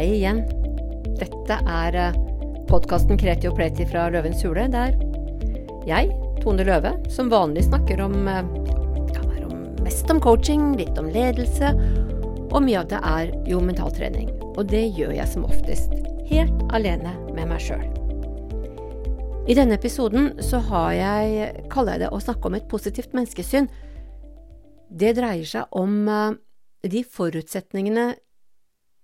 Hei igjen. Dette er podkasten Kreti og Pleti fra Løvens hule, der jeg, Tone Løve, som vanlig snakker om kan være om, mest om coaching, litt om ledelse, og mye av det er jo mentaltrening. Og det gjør jeg som oftest helt alene med meg sjøl. I denne episoden så har jeg, kaller jeg det å snakke om et positivt menneskesyn. Det dreier seg om de forutsetningene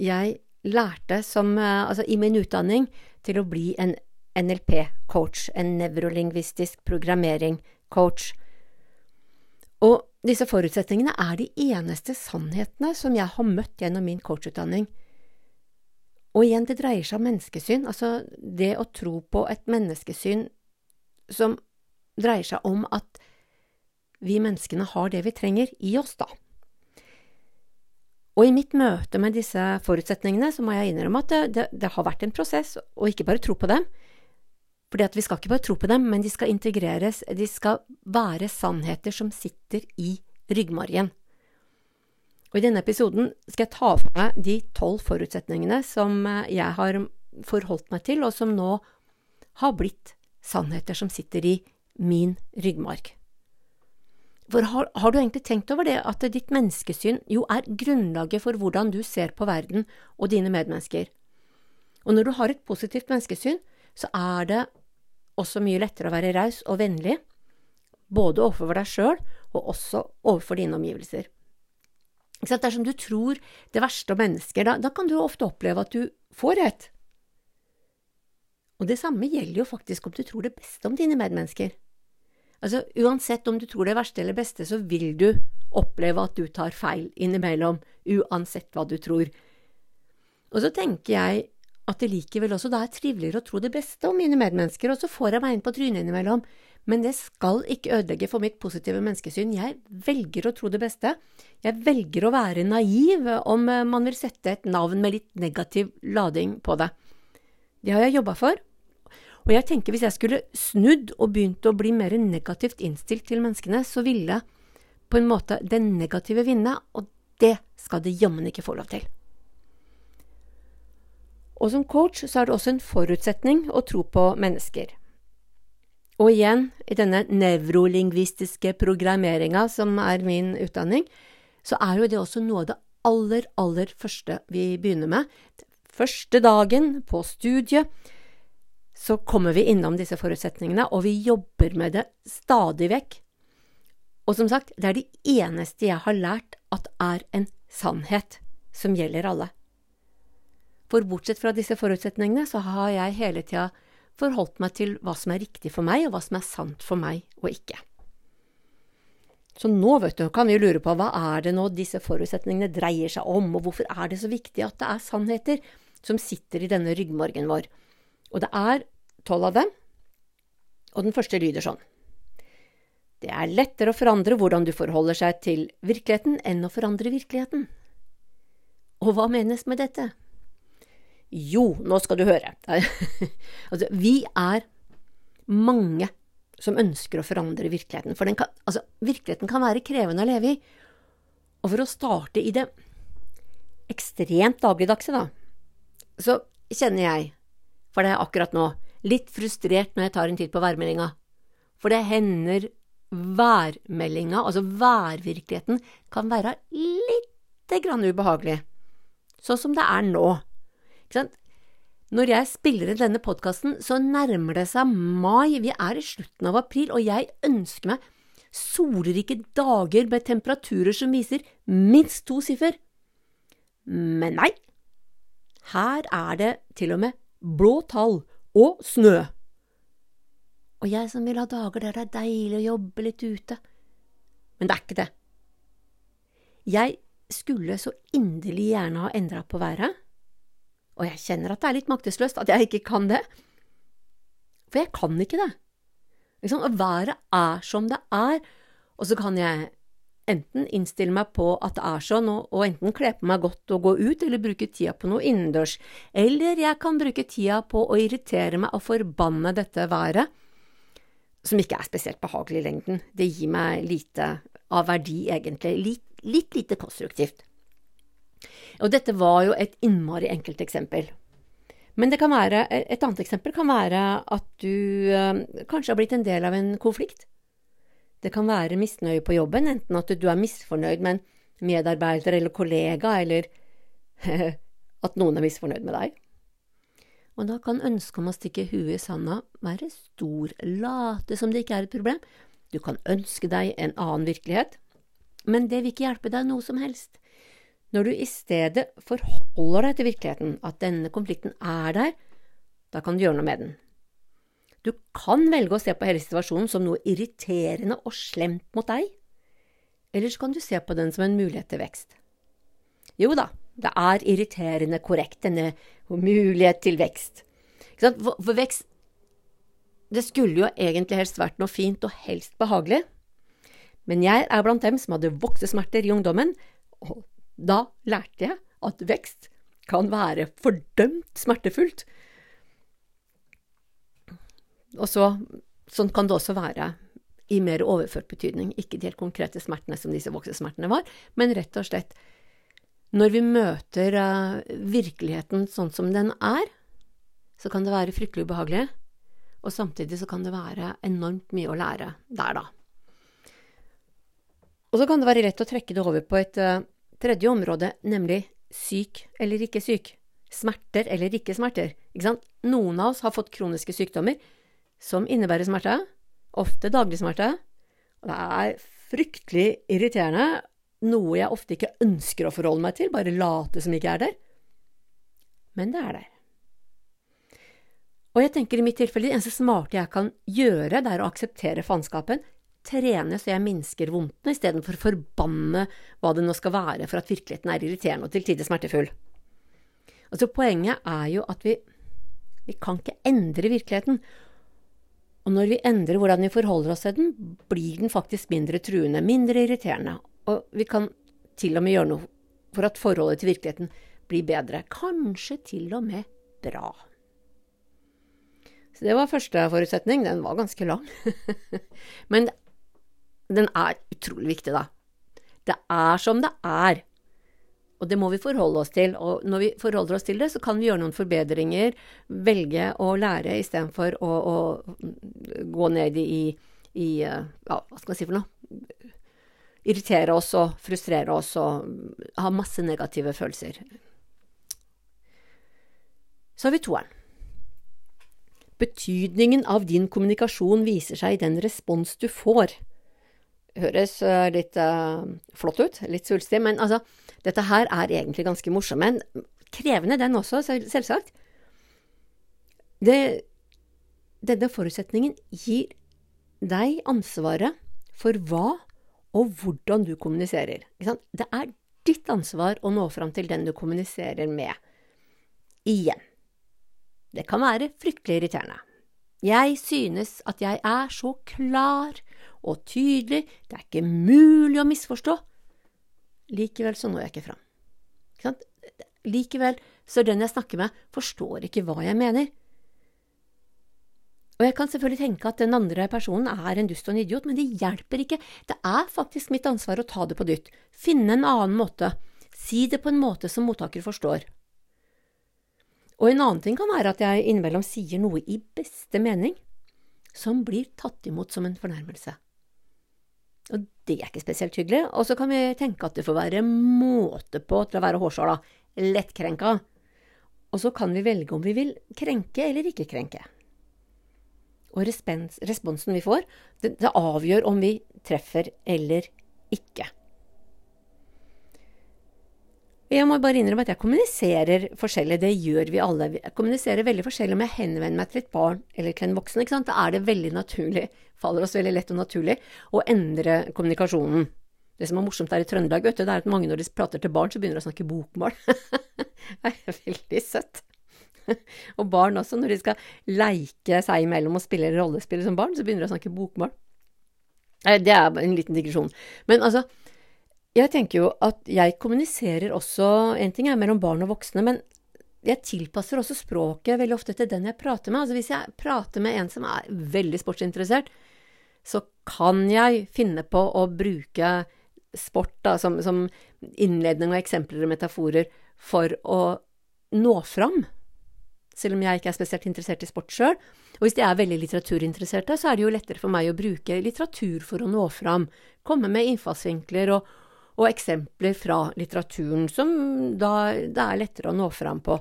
jeg lærte som, altså i min utdanning til å bli en NLP-coach, en nevrolingvistisk programmering-coach. Og disse forutsetningene er de eneste sannhetene som jeg har møtt gjennom min coachutdanning. Og igjen, det dreier seg om menneskesyn, altså det å tro på et menneskesyn som dreier seg om at vi menneskene har det vi trenger i oss, da. Og i mitt møte med disse forutsetningene så må jeg innrømme at det, det, det har vært en prosess, og ikke bare tro på dem. Fordi at vi skal ikke bare tro på dem, men de skal integreres, de skal være sannheter som sitter i ryggmargen. Og I denne episoden skal jeg ta for meg de tolv forutsetningene som jeg har forholdt meg til, og som nå har blitt sannheter som sitter i min ryggmarg. For har, har, du egentlig tenkt over det, at ditt menneskesyn jo er grunnlaget for hvordan du ser på verden og dine medmennesker? Og når du har et positivt menneskesyn, så er det også mye lettere å være raus og vennlig, både overfor deg sjøl og også overfor dine omgivelser. Dersom du tror det verste om mennesker, da, da kan du ofte oppleve at du får rett. Og det samme gjelder jo faktisk om du tror det beste om dine medmennesker. Altså, uansett om du tror det verste eller beste, så vil du oppleve at du tar feil innimellom, uansett hva du tror. Og så tenker jeg at det likevel også da er triveligere å tro det beste om mine medmennesker, og så får jeg meg inn på trynet innimellom, men det skal ikke ødelegge for mitt positive menneskesyn. Jeg velger å tro det beste. Jeg velger å være naiv om man vil sette et navn med litt negativ lading på det. Det har jeg jobba for, og jeg tenker hvis jeg skulle snudd og begynt å bli mer negativt innstilt til menneskene, så ville på en måte den negative vinne, og det skal det jammen ikke få lov til. Og som coach så er det også en forutsetning å tro på mennesker. Og igjen, i denne nevrolingvistiske programmeringa som er min utdanning, så er jo det også noe av det aller, aller første vi begynner med. Første dagen på studiet så kommer vi innom disse forutsetningene, og vi jobber med det stadig vekk. Og som sagt, det er det eneste jeg har lært at er en sannhet som gjelder alle. For bortsett fra disse forutsetningene, så har jeg hele tida forholdt meg til hva som er riktig for meg, og hva som er sant for meg og ikke. Så nå, vet du, kan vi lure på hva er det nå disse forutsetningene dreier seg om, og hvorfor er det så viktig at det er sannheter som sitter i denne ryggmargen vår? Og det er tolv av dem, og den første lyder sånn. Det er lettere å forandre hvordan du forholder seg til virkeligheten enn å forandre virkeligheten. Og hva menes med dette? Jo, nå skal du høre. altså, vi er mange som ønsker å forandre virkeligheten. For kan, altså, virkeligheten kan være krevende å leve i. Og for å starte i det ekstremt dagligdagse, da, så kjenner jeg for det er akkurat nå, litt frustrert når jeg tar en titt på værmeldinga. For det hender værmeldinga, altså værvirkeligheten, kan være lite grann ubehagelig. Sånn som det er nå. Ikke sant? Når jeg spiller inn denne podkasten, så nærmer det seg mai, vi er i slutten av april, og jeg ønsker meg solrike dager med temperaturer som viser minst to siffer. Men nei, her er det til og med blå tall og snø. Og jeg som vil ha dager der det er deilig å jobbe litt ute. Men det er ikke det. Jeg skulle så inderlig gjerne ha endra på været, og jeg kjenner at det er litt maktesløst at jeg ikke kan det. For jeg kan ikke det. Liksom, været er som det er, og så kan jeg enten innstille meg på at det er sånn, og, og enten kle på meg godt og gå ut, eller bruke tida på noe innendørs, eller jeg kan bruke tida på å irritere meg og forbanne dette været, som ikke er spesielt behagelig i lengden. Det gir meg lite av verdi, egentlig, litt, litt lite konstruktivt. Og dette var jo et innmari enkelt eksempel. Men være, et annet eksempel kan være at du øh, kanskje har blitt en del av en konflikt. Det kan være misnøye på jobben, enten at du er misfornøyd med en medarbeider eller kollega, eller at noen er misfornøyd med deg. Og da kan ønsket om å stikke huet i sanda være stor, late som det ikke er et problem. Du kan ønske deg en annen virkelighet, men det vil ikke hjelpe deg noe som helst. Når du i stedet forholder deg til virkeligheten, at denne konflikten er der, da kan du gjøre noe med den. Du kan velge å se på hele situasjonen som noe irriterende og slemt mot deg, eller så kan du se på den som en mulighet til vekst. Jo da, det er irriterende korrekt, denne mulighet til vekst. For, for vekst Det skulle jo egentlig helst vært noe fint og helst behagelig, men jeg er blant dem som hadde voksesmerter i ungdommen, og da lærte jeg at vekst kan være fordømt smertefullt. Og så, sånn kan det også være i mer overført betydning, ikke de helt konkrete smertene som disse voksesmertene var, men rett og slett når vi møter uh, virkeligheten sånn som den er, så kan det være fryktelig ubehagelig, og samtidig så kan det være enormt mye å lære der, da. Og så kan det være lett å trekke det over på et uh, tredje område, nemlig syk eller ikke syk. Smerter eller ikke smerter. Ikke sant? Noen av oss har fått kroniske sykdommer som innebærer smerte, ofte daglig smerte. Og det er fryktelig irriterende, noe jeg ofte ikke ønsker å forholde meg til, bare late som ikke er der. Men det er der. Og jeg tenker i mitt tilfelle, det eneste smarte jeg kan gjøre, det er å akseptere faenskapen, trene så jeg minsker vondtene, istedenfor å forbanne hva det nå skal være for at virkeligheten er irriterende og til tider smertefull. Altså, poenget er jo at vi, vi kan ikke endre virkeligheten. Og når vi endrer hvordan vi forholder oss til den, blir den faktisk mindre truende, mindre irriterende. Og vi kan til og med gjøre noe for at forholdet til virkeligheten blir bedre. Kanskje til og med bra. Så det var første forutsetning. Den var ganske lang. Men den er utrolig viktig, da. Det er som det er. Og det må vi forholde oss til. Og når vi forholder oss til det, så kan vi gjøre noen forbedringer, velge å lære istedenfor å, å gå ned i, i ja, hva skal man si for noe? Irritere oss og frustrere oss og ha masse negative følelser. Så har vi toeren. Betydningen av din kommunikasjon viser seg i den respons du får høres uh, litt uh, flott ut, litt svulstig, men altså, dette her er egentlig ganske morsomt. Men krevende, den også, selvsagt. Det, denne forutsetningen gir deg ansvaret for hva og hvordan du kommuniserer. Det er ditt ansvar å nå fram til den du kommuniserer med. Igjen. Det kan være fryktelig irriterende. Jeg synes at jeg er så klar og tydelig, det er ikke mulig å misforstå. Likevel så når jeg ikke fram. Ikke Likevel så den jeg snakker med, forstår ikke hva jeg mener. Og jeg kan selvfølgelig tenke at den andre personen er en dust og en idiot, men det hjelper ikke. Det er faktisk mitt ansvar å ta det på dytt, finne en annen måte, si det på en måte som mottaker forstår. Og en annen ting kan være at jeg innimellom sier noe i beste mening som blir tatt imot som en fornærmelse. Og det er ikke spesielt hyggelig. Og så kan vi tenke at det får være måte på til å være hårsåla, lettkrenka. Og så kan vi velge om vi vil krenke eller ikke krenke. Og respons, responsen vi får, det, det avgjør om vi treffer eller ikke. Jeg må bare innrømme at jeg kommuniserer forskjellig, det gjør vi alle. Jeg kommuniserer veldig forskjellig om jeg henvender meg til et barn eller til en voksen. Da er det veldig naturlig, faller oss veldig lett og naturlig, å endre kommunikasjonen. Det som er morsomt her i Trøndelag, vet du, det er at mange når de prater til barn, så begynner de å snakke bokmål. det er veldig søtt. og barn også, når de skal leike seg imellom og spille rollespill som barn, så begynner de å snakke bokmål. Det er en liten digresjon. Men altså, jeg tenker jo at jeg kommuniserer også En ting er mellom barn og voksne, men jeg tilpasser også språket veldig ofte til den jeg prater med. Altså hvis jeg prater med en som er veldig sportsinteressert, så kan jeg finne på å bruke sport da, som, som innledning og eksempler og metaforer for å nå fram. Selv om jeg ikke er spesielt interessert i sport sjøl. Og hvis de er veldig litteraturinteresserte, så er det jo lettere for meg å bruke litteratur for å nå fram. Komme med innfallsvinkler og, og eksempler fra litteraturen som da det er lettere å nå fram på.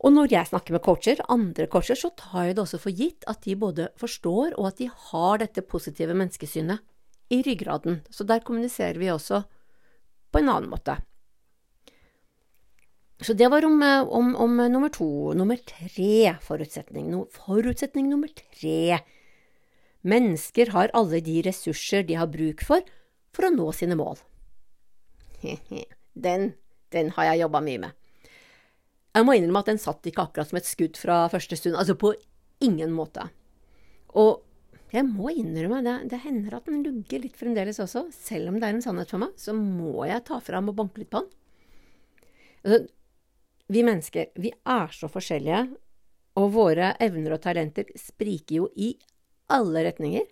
Og når jeg snakker med coacher, andre coacher, så tar jeg det også for gitt at de både forstår og at de har dette positive menneskesynet i ryggraden. Så der kommuniserer vi også på en annen måte. Så det var om, om, om nummer to. Nummer tre forutsetning. Forutsetning nummer tre. Mennesker har alle de ressurser de har bruk for for å nå sine mål. Den, den har jeg jobba mye med. Jeg må innrømme at den satt ikke akkurat som et skudd fra første stund. Altså på ingen måte. Og jeg må innrømme, det, det hender at den lugger litt fremdeles også. Selv om det er en sannhet for meg, så må jeg ta fram og banke litt på den. Altså, vi mennesker, vi er så forskjellige, og våre evner og talenter spriker jo i alle retninger.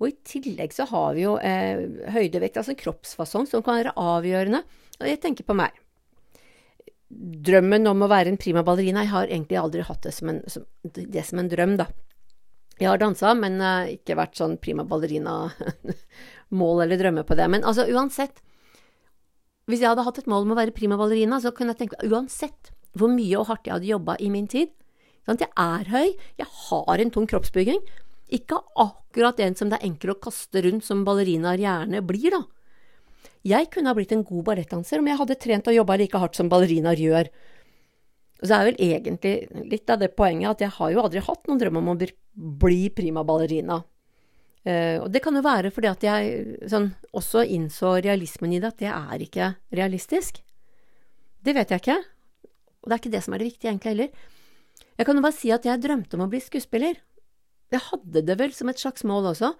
Og i tillegg så har vi jo eh, høydevekt, altså kroppsfasong, som kan være avgjørende. Og jeg tenker på meg drømmen om å være en prima ballerina Jeg har egentlig aldri hatt det som en, som, det som en drøm, da. Jeg har dansa, men eh, ikke vært sånn prima ballerina-mål eller drømme på det. Men altså, uansett Hvis jeg hadde hatt et mål om å være prima ballerina, så kunne jeg tenke uansett hvor mye og hardt jeg hadde jobba i min tid sant? Jeg er høy, jeg har en tung kroppsbygging. Ikke akkurat en som det er enkelt å kaste rundt, som ballerinaer gjerne blir, da. Jeg kunne ha blitt en god ballettdanser om jeg hadde trent og jobba like hardt som ballerinaer gjør. Og så er vel egentlig litt av det poenget at jeg har jo aldri hatt noen drøm om å bli prima ballerina. Uh, og det kan jo være fordi at jeg sånn, også innså realismen i det, at det er ikke realistisk. Det vet jeg ikke, og det er ikke det som er det viktige egentlig heller. Jeg kan jo bare si at jeg drømte om å bli skuespiller. Jeg hadde det vel som et slags mål også,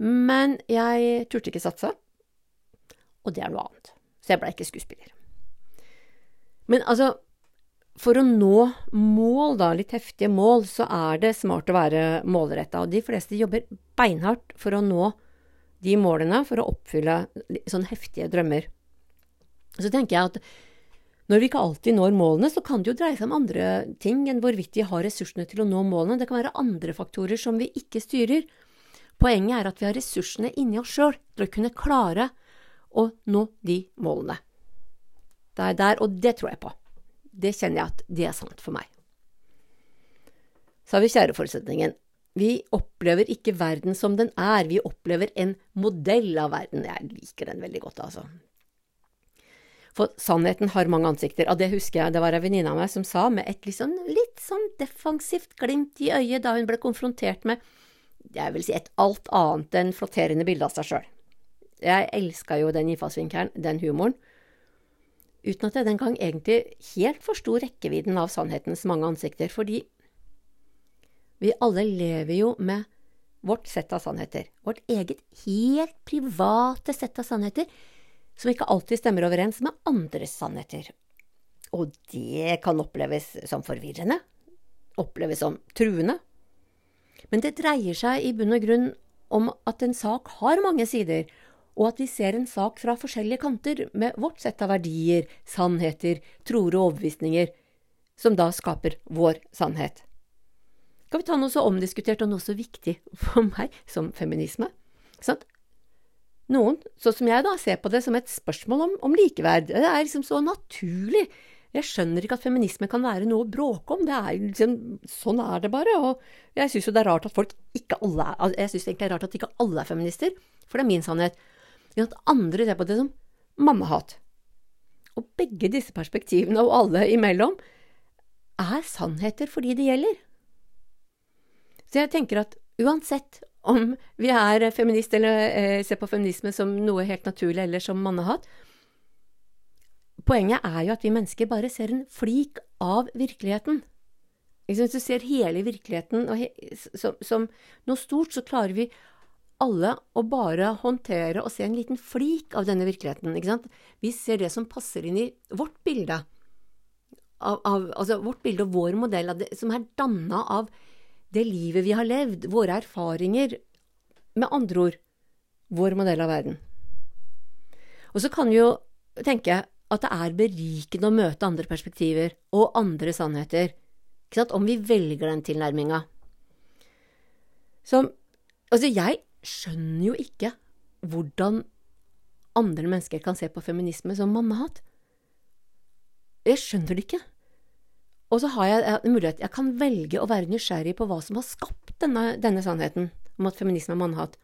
men jeg turte ikke satse og det er noe annet. Så jeg blei ikke skuespiller. Men altså, for å nå mål, da, litt heftige mål, så er det smart å være målretta. Og de fleste jobber beinhardt for å nå de målene, for å oppfylle sånne heftige drømmer. Så tenker jeg at når vi ikke alltid når målene, så kan det jo dreie seg om andre ting enn hvorvidt vi har ressursene til å nå målene. Det kan være andre faktorer som vi ikke styrer. Poenget er at vi har ressursene inni oss sjøl til å kunne klare å nå de målene. Det er der, og det tror jeg på. Det kjenner jeg at det er sant for meg. Så har vi kjæreforutsetningen. Vi opplever ikke verden som den er, vi opplever en modell av verden. Jeg liker den veldig godt, altså. For sannheten har mange ansikter, og det husker jeg. Det var ei venninne av meg som sa med et liksom, litt sånn defensivt glimt i øyet da hun ble konfrontert med, jeg vil si, et alt annet enn flotterende bilde av seg sjøl. Jeg elska jo den innfallsvinkelen, den humoren, uten at jeg den gang egentlig helt forsto rekkevidden av sannhetens mange ansikter, fordi vi alle lever jo med vårt sett av sannheter, vårt eget helt private sett av sannheter, som ikke alltid stemmer overens med andres sannheter. Og det kan oppleves som forvirrende, oppleves som truende. Men det dreier seg i bunn og grunn om at en sak har mange sider, og at vi ser en sak fra forskjellige kanter med vårt sett av verdier, sannheter, troer og overbevisninger, som da skaper vår sannhet. Skal vi ta noe så omdiskutert og noe så viktig for meg som feminisme? Sånn? Noen, sånn som jeg da, ser på det som et spørsmål om, om likeverd. Det er liksom så naturlig. Jeg skjønner ikke at feminisme kan være noe å bråke om. Det er liksom, sånn er det bare. Og jeg syns jo det er rart at folk ikke alle er Jeg syns egentlig det er rart at ikke alle er feminister, for det er min sannhet at andre ser på det som mammahat. Og begge disse perspektivene, og alle imellom, er sannheter for de det gjelder. Så jeg tenker at uansett om vi er feminist eller eh, ser på feminisme som noe helt naturlig eller som mannehat, poenget er jo at vi mennesker bare ser en flik av virkeligheten. Hvis du ser hele virkeligheten he som, som, noe stort, så klarer vi alle å bare håndtere og se en liten flik av denne virkeligheten. Vi ser det som passer inn i vårt bilde. Av, av, altså vårt bilde og vår modell, det, som er danna av det livet vi har levd, våre erfaringer. Med andre ord vår modell av verden. Og så kan vi jo tenke at det er berikende å møte andre perspektiver og andre sannheter, ikke sant, om vi velger den tilnærminga. Som altså, jeg skjønner jo ikke hvordan andre mennesker kan se på feminisme som mannehat. Jeg skjønner det ikke. Og så har jeg en mulighet Jeg kan velge å være nysgjerrig på hva som har skapt denne, denne sannheten om at feminisme er mannhat.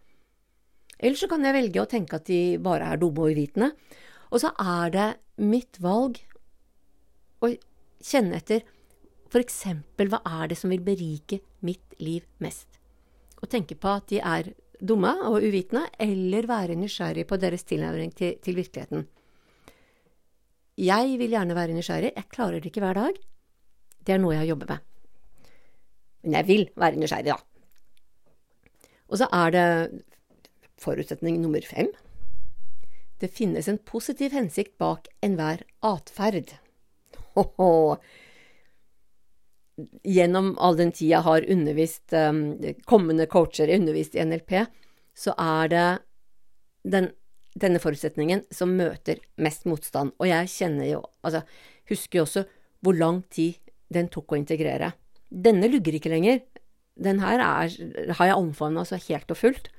Eller så kan jeg velge å tenke at de bare er dumme og uvitende. Og så er det mitt valg å kjenne etter for eksempel hva er det som vil berike mitt liv mest? Og tenke på at de er dumme og uvitende, eller være nysgjerrig på deres tilnærming til, til virkeligheten. Jeg vil gjerne være nysgjerrig. Jeg klarer det ikke hver dag. Det er noe jeg jobber med. Men jeg vil være nysgjerrig, da. Og så er det forutsetning nummer fem. Det finnes en positiv hensikt bak enhver atferd. Gjennom all den tid jeg har undervist um, kommende coacher, undervist i NLP, så er det den, denne forutsetningen som møter mest motstand. Og jeg kjenner jo, altså, husker jo også hvor lang tid den tok å integrere. Denne lugger ikke lenger. Den her er, har jeg omfavna så helt og fullt.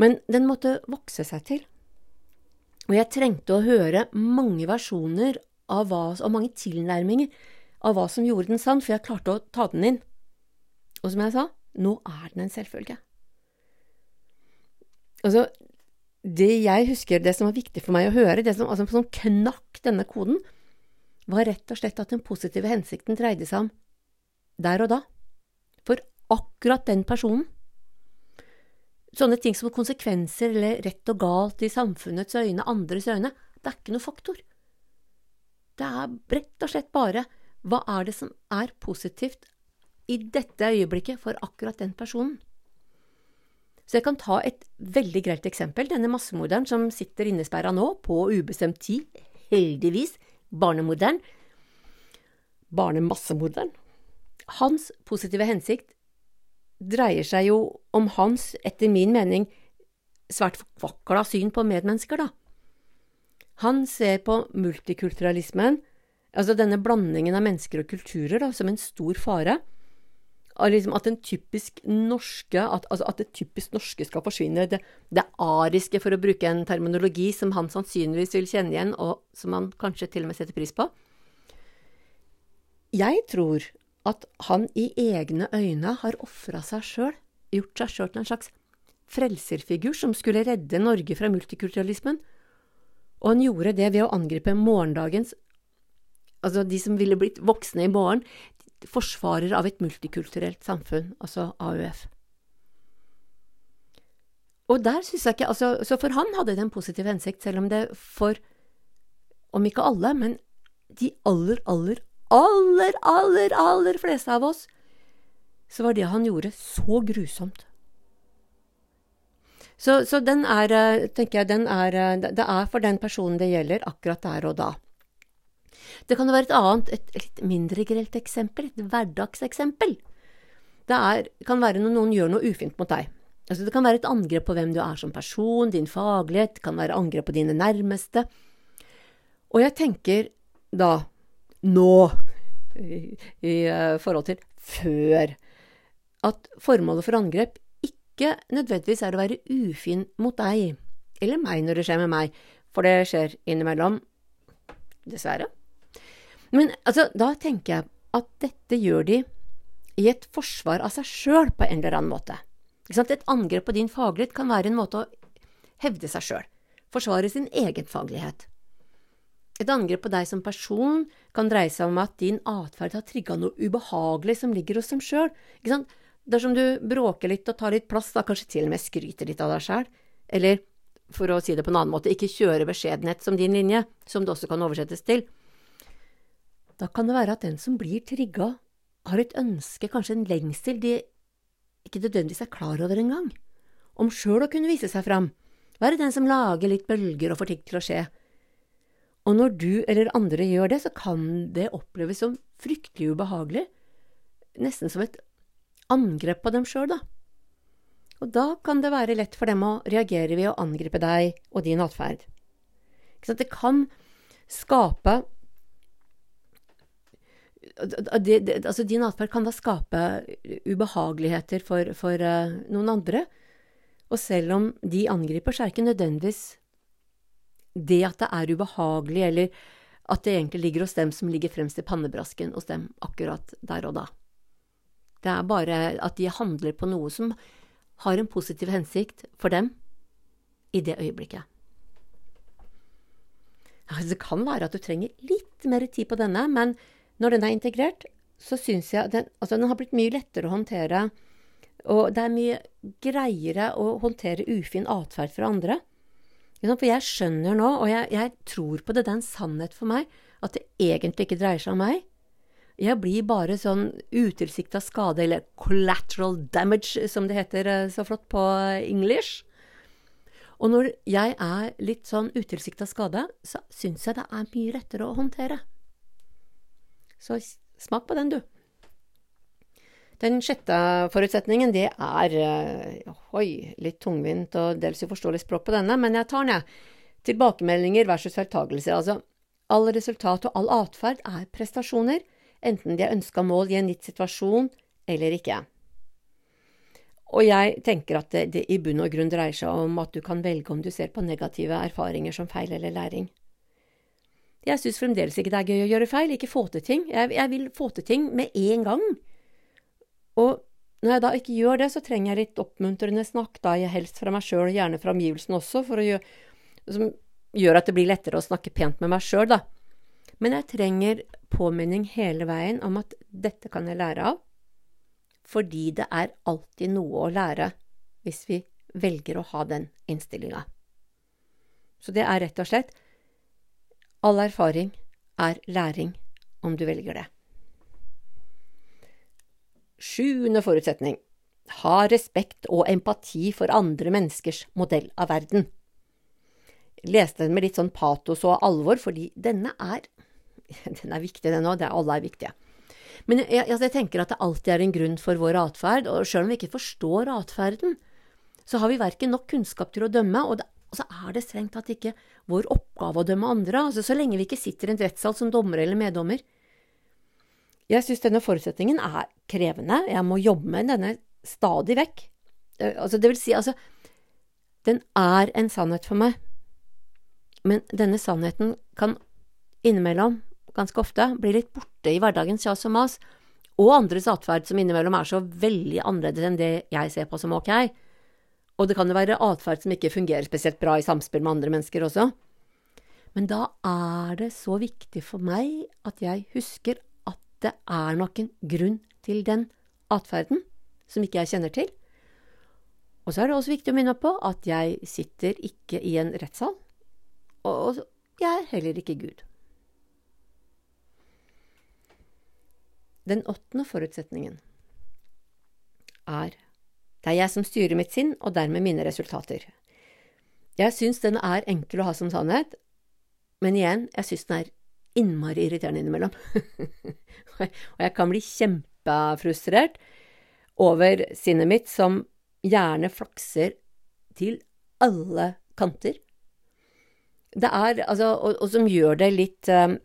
Men den måtte vokse seg til. Og jeg trengte å høre mange versjoner av hva, og mange tilnærminger av hva som gjorde den sann, for jeg klarte å ta den inn. Og som jeg sa, nå er den en selvfølge. Altså, det jeg husker, det som var viktig for meg å høre, det som, altså, som knakk denne koden, var rett og slett at den positive hensikten dreide seg om der og da. For akkurat den personen sånne ting som konsekvenser eller rett og galt i samfunnets øyne, andres øyne, det er ikke noe faktor. Det er rett og slett bare hva er det som er positivt i dette øyeblikket for akkurat den personen. Så jeg kan ta et veldig grelt eksempel. Denne massemorderen som sitter innesperra nå, på ubestemt tid, heldigvis, barnemorderen, barnemassemorderen. Hans positive hensikt dreier seg jo om hans, etter min mening, svært forkvakla syn på medmennesker, da. Han ser på multikulturalismen, altså denne blandingen av mennesker og kulturer, da, som en stor fare. Liksom at, norske, at, altså at, det typisk norske skal forsvinne. Det, det ariske, for å bruke en terminologi som han sannsynligvis vil kjenne igjen, og som han kanskje til og med setter pris på. Jeg tror at han i egne øyne har ofra seg sjøl, gjort seg sjøl til en slags frelserfigur som skulle redde Norge fra multikulturalismen, og han gjorde det ved å angripe morgendagens Altså de som ville blitt voksne i morgen, forsvarer av et multikulturelt samfunn, altså AUF. Og der synes jeg ikke altså, Så for han hadde det en positiv hensikt, selv om det for, om ikke alle, men de aller, aller, aller, aller, aller fleste av oss, så var det han gjorde, så grusomt. Så, så, den er, eh, tenker jeg, den er, eh, det er for den personen det gjelder, akkurat der og da. Det kan jo være et annet, et litt mindre grelt eksempel, et hverdagseksempel. Det er, kan være når noen gjør noe ufint mot deg. Altså, det kan være et angrep på hvem du er som person, din faglighet, det kan være angrep på dine nærmeste. Og jeg tenker da, nå, i, i uh, forhold til før. At formålet for angrep ikke nødvendigvis er å være ufin mot deg, eller meg når det skjer med meg, for det skjer innimellom, dessverre. Men altså, da tenker jeg at dette gjør de i et forsvar av seg sjøl på en eller annen måte. Et angrep på din faglighet kan være en måte å hevde seg sjøl, forsvare sin egen faglighet. Et angrep på deg som person kan dreie seg om at din atferd har trigga noe ubehagelig som ligger hos dem sjøl. Dersom du bråker litt og tar litt plass, da kanskje til og med skryter litt av deg sjæl, eller for å si det på en annen måte, ikke kjøre beskjedenhet som din linje, som det også kan oversettes til, da kan det være at den som blir trigga, har et ønske, kanskje en lengsel, de ikke nødvendigvis er klar over engang, om sjøl å kunne vise seg fram, være den som lager litt bølger og får ting til å skje. Og når du eller andre gjør det, så kan det oppleves som fryktelig ubehagelig, nesten som et angrep på dem sjøl, da. Og da kan det være lett for dem å reagere ved å angripe deg og din atferd. Det kan skape det, det, altså Din atferd kan da skape ubehageligheter for, for uh, noen andre. Og selv om de angriper, så er ikke nødvendigvis det at det er ubehagelig, eller at det egentlig ligger hos dem som ligger fremst i pannebrasken hos dem akkurat der og da. Det er bare at de handler på noe som har en positiv hensikt for dem i det øyeblikket. Det kan være at du trenger litt mer tid på denne, men når den er integrert, så syns jeg den, altså den har blitt mye lettere å håndtere. Og det er mye greiere å håndtere ufin atferd fra andre. For jeg skjønner nå, og jeg, jeg tror på det, det er en sannhet for meg, at det egentlig ikke dreier seg om meg. Jeg blir bare sånn utilsikta skade, eller collateral damage, som det heter eh, så flott på English. Og når jeg er litt sånn utilsikta skade, så syns jeg det er mye lettere å håndtere. Så smak på den, du. Den sjette forutsetningen, det er uh, Oi, litt tungvint og dels uforståelig språk på denne, men jeg tar den, jeg. Tilbakemeldinger versus feiltagelser. Altså, all resultat og all atferd er prestasjoner, enten de er ønska mål i en gitt situasjon eller ikke. Og jeg tenker at det, det i bunn og grunn dreier seg om at du kan velge om du ser på negative erfaringer som feil eller læring. Jeg syns fremdeles ikke det er gøy å gjøre feil, ikke få til ting. Jeg, jeg, vil få til ting med en gang. Og når jeg da ikke gjør det, så trenger jeg litt oppmuntrende snakk, da jeg helst fra meg sjøl, gjerne fra omgivelsene også, gjøre, som gjør at det blir lettere å snakke pent med meg sjøl, da. Men jeg trenger påminning hele veien om at dette kan jeg lære av, fordi det er alltid noe å lære hvis vi velger å ha den innstillinga. Så det er rett og slett All erfaring er læring om du velger det. Sjuende forutsetning ha respekt og empati for andre menneskers modell av verden. Jeg leste den med litt sånn patos og alvor, fordi denne er Den er viktig, den òg. Alle er viktige. Men jeg, altså, jeg, tenker at det alltid er en grunn for vår atferd, og sjøl om vi ikke forstår atferden, så har vi verken nok kunnskap til å dømme, og det og så er det strengt tatt ikke vår oppgave å dømme andre, altså så lenge vi ikke sitter i en rettssal som dommer eller meddommer. Jeg synes denne forutsetningen er krevende, jeg må jobbe med denne stadig vekk. Altså, det vil si, altså, den er en sannhet for meg, men denne sannheten kan innimellom, ganske ofte, bli litt borte i hverdagens kjas og mas, og andres atferd som innimellom er så veldig annerledes enn det jeg ser på som ok. Og det kan jo være atferd som ikke fungerer spesielt bra i samspill med andre mennesker også. Men da er det så viktig for meg at jeg husker at det er nok en grunn til den atferden som ikke jeg kjenner til. Og så er det også viktig å minne på at jeg sitter ikke i en rettssal, og jeg er heller ikke Gud. Den åttende forutsetningen er det er jeg som styrer mitt sinn, og dermed mine resultater. Jeg syns den er enkel å ha som sannhet, men igjen, jeg syns den er innmari irriterende innimellom. og jeg kan bli kjempefrustrert over sinnet mitt, som gjerne flakser til alle kanter. Det er, altså, og, og som gjør det litt um,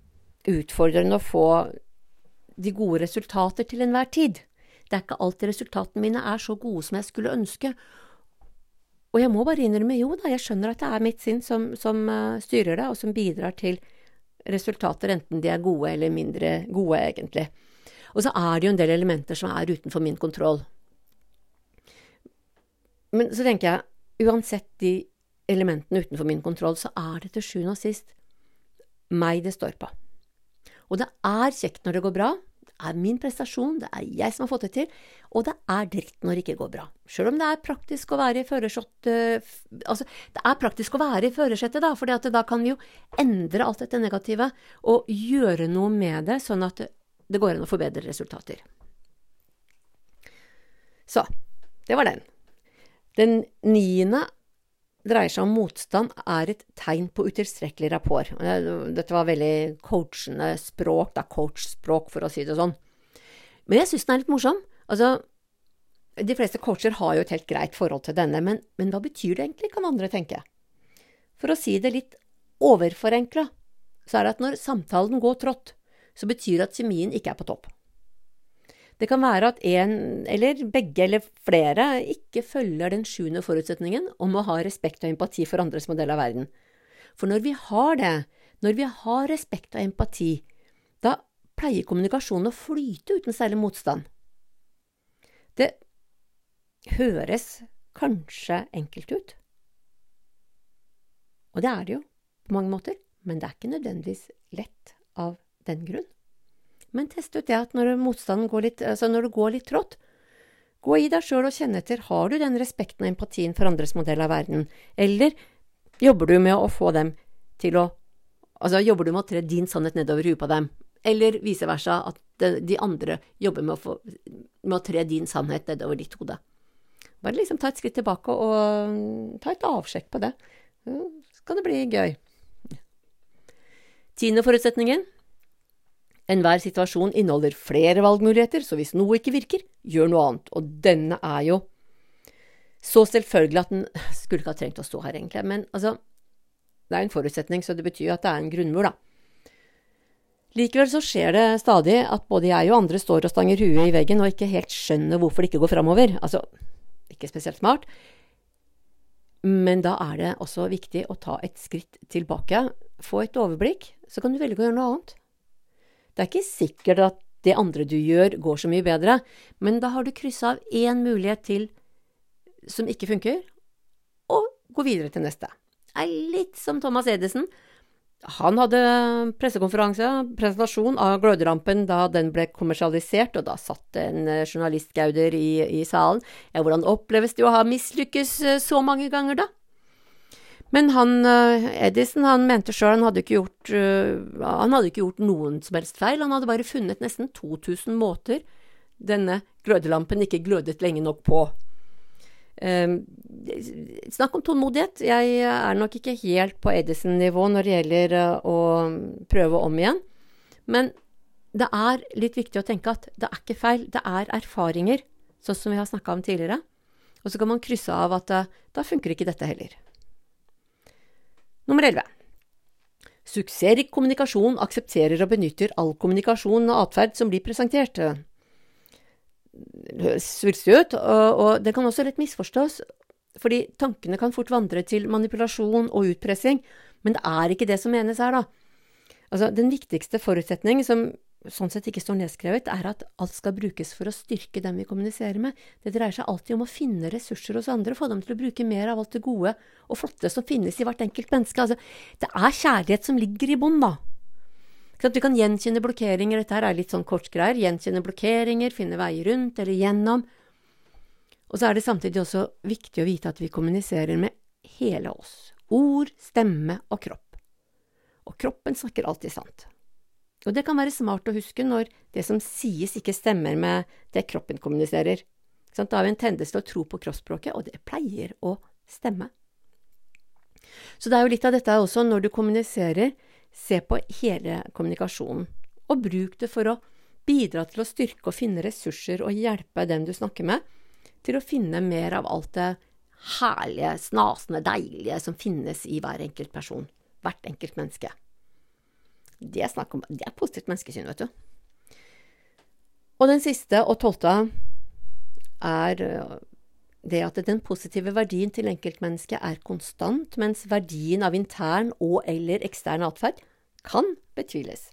utfordrende å få de gode resultater til enhver tid. Det er ikke alltid resultatene mine er så gode som jeg skulle ønske. Og jeg må bare innrømme, jo da, jeg skjønner at det er mitt sinn som, som uh, styrer det, og som bidrar til resultater, enten de er gode eller mindre gode, egentlig. Og så er det jo en del elementer som er utenfor min kontroll. Men så tenker jeg, uansett de elementene utenfor min kontroll, så er det til sjuende og sist meg det står på. Og det er kjekt når det går bra, er min prestasjon, det er jeg som har fått det til, og det er dritt når det ikke går bra. Sjøl om det er praktisk å være i førersettet Altså, det er praktisk å være i førersetet, da, for da kan vi jo endre alt dette negative og gjøre noe med det, sånn at det går an å forbedre resultater. Så, det var den. Den niende dreier seg om motstand er et tegn på utilstrekkelig rapport. Dette var veldig coachende språk, da coachspråk, for å si det sånn. Men jeg syns den er litt morsom. Altså, de fleste coacher har jo et helt greit forhold til denne, men, men hva betyr det egentlig, kan andre tenke? For å si det litt overforenkla, så er det at når samtalen går trått, så betyr det at kjemien ikke er på topp. Det kan være at en, eller begge eller flere, ikke følger den sjuende forutsetningen om å ha respekt og empati for andres modell av verden. For når vi har det, når vi har respekt og empati, da pleier kommunikasjonen å flyte uten særlig motstand. Det høres kanskje enkelt ut, og det er det jo på mange måter, men det er ikke nødvendigvis lett av den grunn. Men test ut det at når motstanden går litt, altså når det går litt trått, gå i deg sjøl og kjenne etter, har du den respekten og empatien for andres modell av verden, eller jobber du med å få dem til å Altså, jobber du med å tre din sannhet nedover huet på dem, eller vice versa, at de andre jobber med å, få, med å tre din sannhet nedover ditt hode. Bare liksom ta et skritt tilbake og ta et avsjekk på det. Så kan det bli gøy. Tiende forutsetningen Enhver situasjon inneholder flere valgmuligheter, så hvis noe ikke virker, gjør noe annet. Og denne er jo så selvfølgelig at den skulle ikke ha trengt å stå her, egentlig. Men altså, det er en forutsetning, så det betyr at det er en grunnmur, da. Likevel så skjer det stadig at både jeg og andre står og stanger huet i veggen og ikke helt skjønner hvorfor det ikke går framover. Altså, ikke spesielt smart. Men da er det også viktig å ta et skritt tilbake, få et overblikk, så kan du velge å gjøre noe annet. Det er ikke sikkert at det andre du gjør, går så mye bedre, men da har du kryssa av én mulighet til som ikke funker, og gå videre til neste. Det er litt som Thomas Edison. Han hadde pressekonferanse, presentasjon av gløderampen da den ble kommersialisert, og da satt en journalistgauder i, i salen. Ja, hvordan oppleves det å ha mislykkes eh, så mange ganger, da? Men han, eh, Edison han mente sjøl han, hadde ikke gjort, uh, han hadde ikke gjort noen som helst feil. Han hadde bare funnet nesten 2000 måter denne glødelampen ikke glødet lenge nok på. Um, snakk om tålmodighet. Jeg er nok ikke helt på Edison-nivå når det gjelder uh, å prøve om igjen. Men det er litt viktig å tenke at det er ikke feil, det er erfaringer, sånn som vi har snakka om tidligere. Og så kan man krysse av at da funker ikke dette heller. Nummer 11. Suksessrik kommunikasjon aksepterer og benytter all kommunikasjon og atferd som blir presentert. Det høres svulstig ut, og, og det kan også lett misforstås, fordi tankene kan fort vandre til manipulasjon og utpressing, men det er ikke det som menes her, da. Altså, den viktigste forutsetning som sånn sett ikke står nedskrevet, er at alt skal brukes for å styrke dem vi kommuniserer med. Det dreier seg alltid om å finne ressurser hos andre, få dem til å bruke mer av alt det gode og flotte som finnes i hvert enkelt menneske. Altså, det er kjærlighet som ligger i bånn, da. Vi kan gjenkjenne blokkeringer, dette her er litt sånn kortgreier, gjenkjenne blokkeringer, finne veier rundt eller gjennom. Og så er det samtidig også viktig å vite at vi kommuniserer med hele oss. Ord, stemme og kropp. Og kroppen snakker alltid sant. Og det kan være smart å huske når det som sies ikke stemmer med det kroppen kommuniserer. Da har vi en tendens til å tro på kroppsspråket, og det pleier å stemme. Så det er jo litt av dette også når du kommuniserer, se på hele kommunikasjonen, og bruk det for å bidra til å styrke og finne ressurser og hjelpe dem du snakker med, til å finne mer av alt det herlige, snasende, deilige som finnes i hver enkelt person, hvert enkelt menneske. Det er, om, det er positivt menneskesyn, vet du. Og den siste og tolvte er øh, det at den positive verdien til enkeltmennesket er konstant, mens verdien av intern og eller ekstern atferd kan betviles.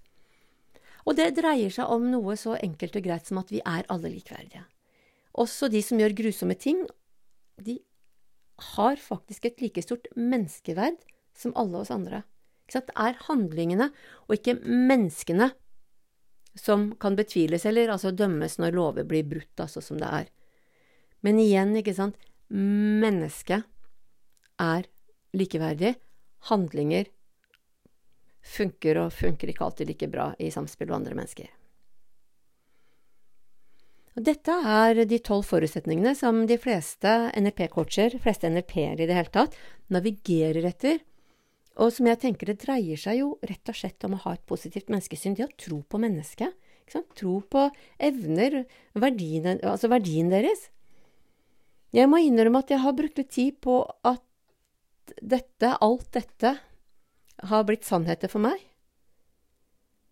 Og det dreier seg om noe så enkelt og greit som at vi er alle likeverdige. Også de som gjør grusomme ting, de har faktisk et like stort menneskeverd som alle oss andre. Det er handlingene og ikke menneskene som kan betviles eller altså dømmes når lover blir brutt, altså som det er. Men igjen, ikke sant, mennesket er likeverdig. Handlinger funker og funker ikke alltid like bra i samspill med andre mennesker. Og dette er de tolv forutsetningene som de fleste NLP-coacher, fleste NLP-er i det hele tatt, navigerer etter og som jeg tenker det dreier seg jo rett og slett om å ha et positivt menneskesyn, det å tro på mennesket. Tro på evner, verdiene, altså verdien deres. Jeg må innrømme at jeg har brukt litt tid på at dette, alt dette, har blitt sannheter for meg.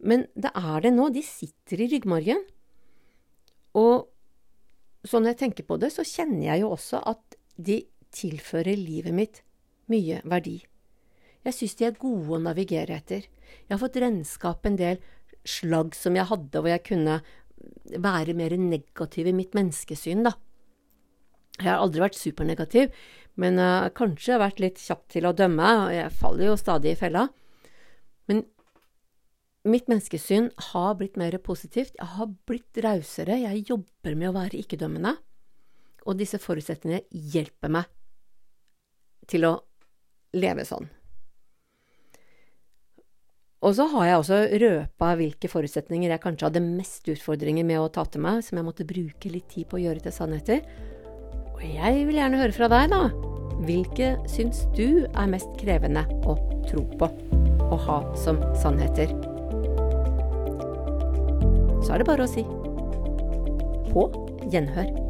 Men det er det nå. De sitter i ryggmargen. Og sånn jeg tenker på det, så kjenner jeg jo også at de tilfører livet mitt mye verdi. Jeg syns de er gode å navigere etter. Jeg har fått renskap en del slagg som jeg hadde, hvor jeg kunne være mer negativ i mitt menneskesyn, da. Jeg har aldri vært supernegativ, men uh, kanskje vært litt kjapp til å dømme, og jeg faller jo stadig i fella. Men mitt menneskesyn har blitt mer positivt, jeg har blitt rausere, jeg jobber med å være ikke-dømmende, og disse forutsetningene hjelper meg til å leve sånn. Og så har jeg også røpa hvilke forutsetninger jeg kanskje hadde mest utfordringer med å ta til meg, som jeg måtte bruke litt tid på å gjøre til sannheter. Og jeg vil gjerne høre fra deg, da. Hvilke syns du er mest krevende å tro på og ha som sannheter? Så er det bare å si på gjenhør.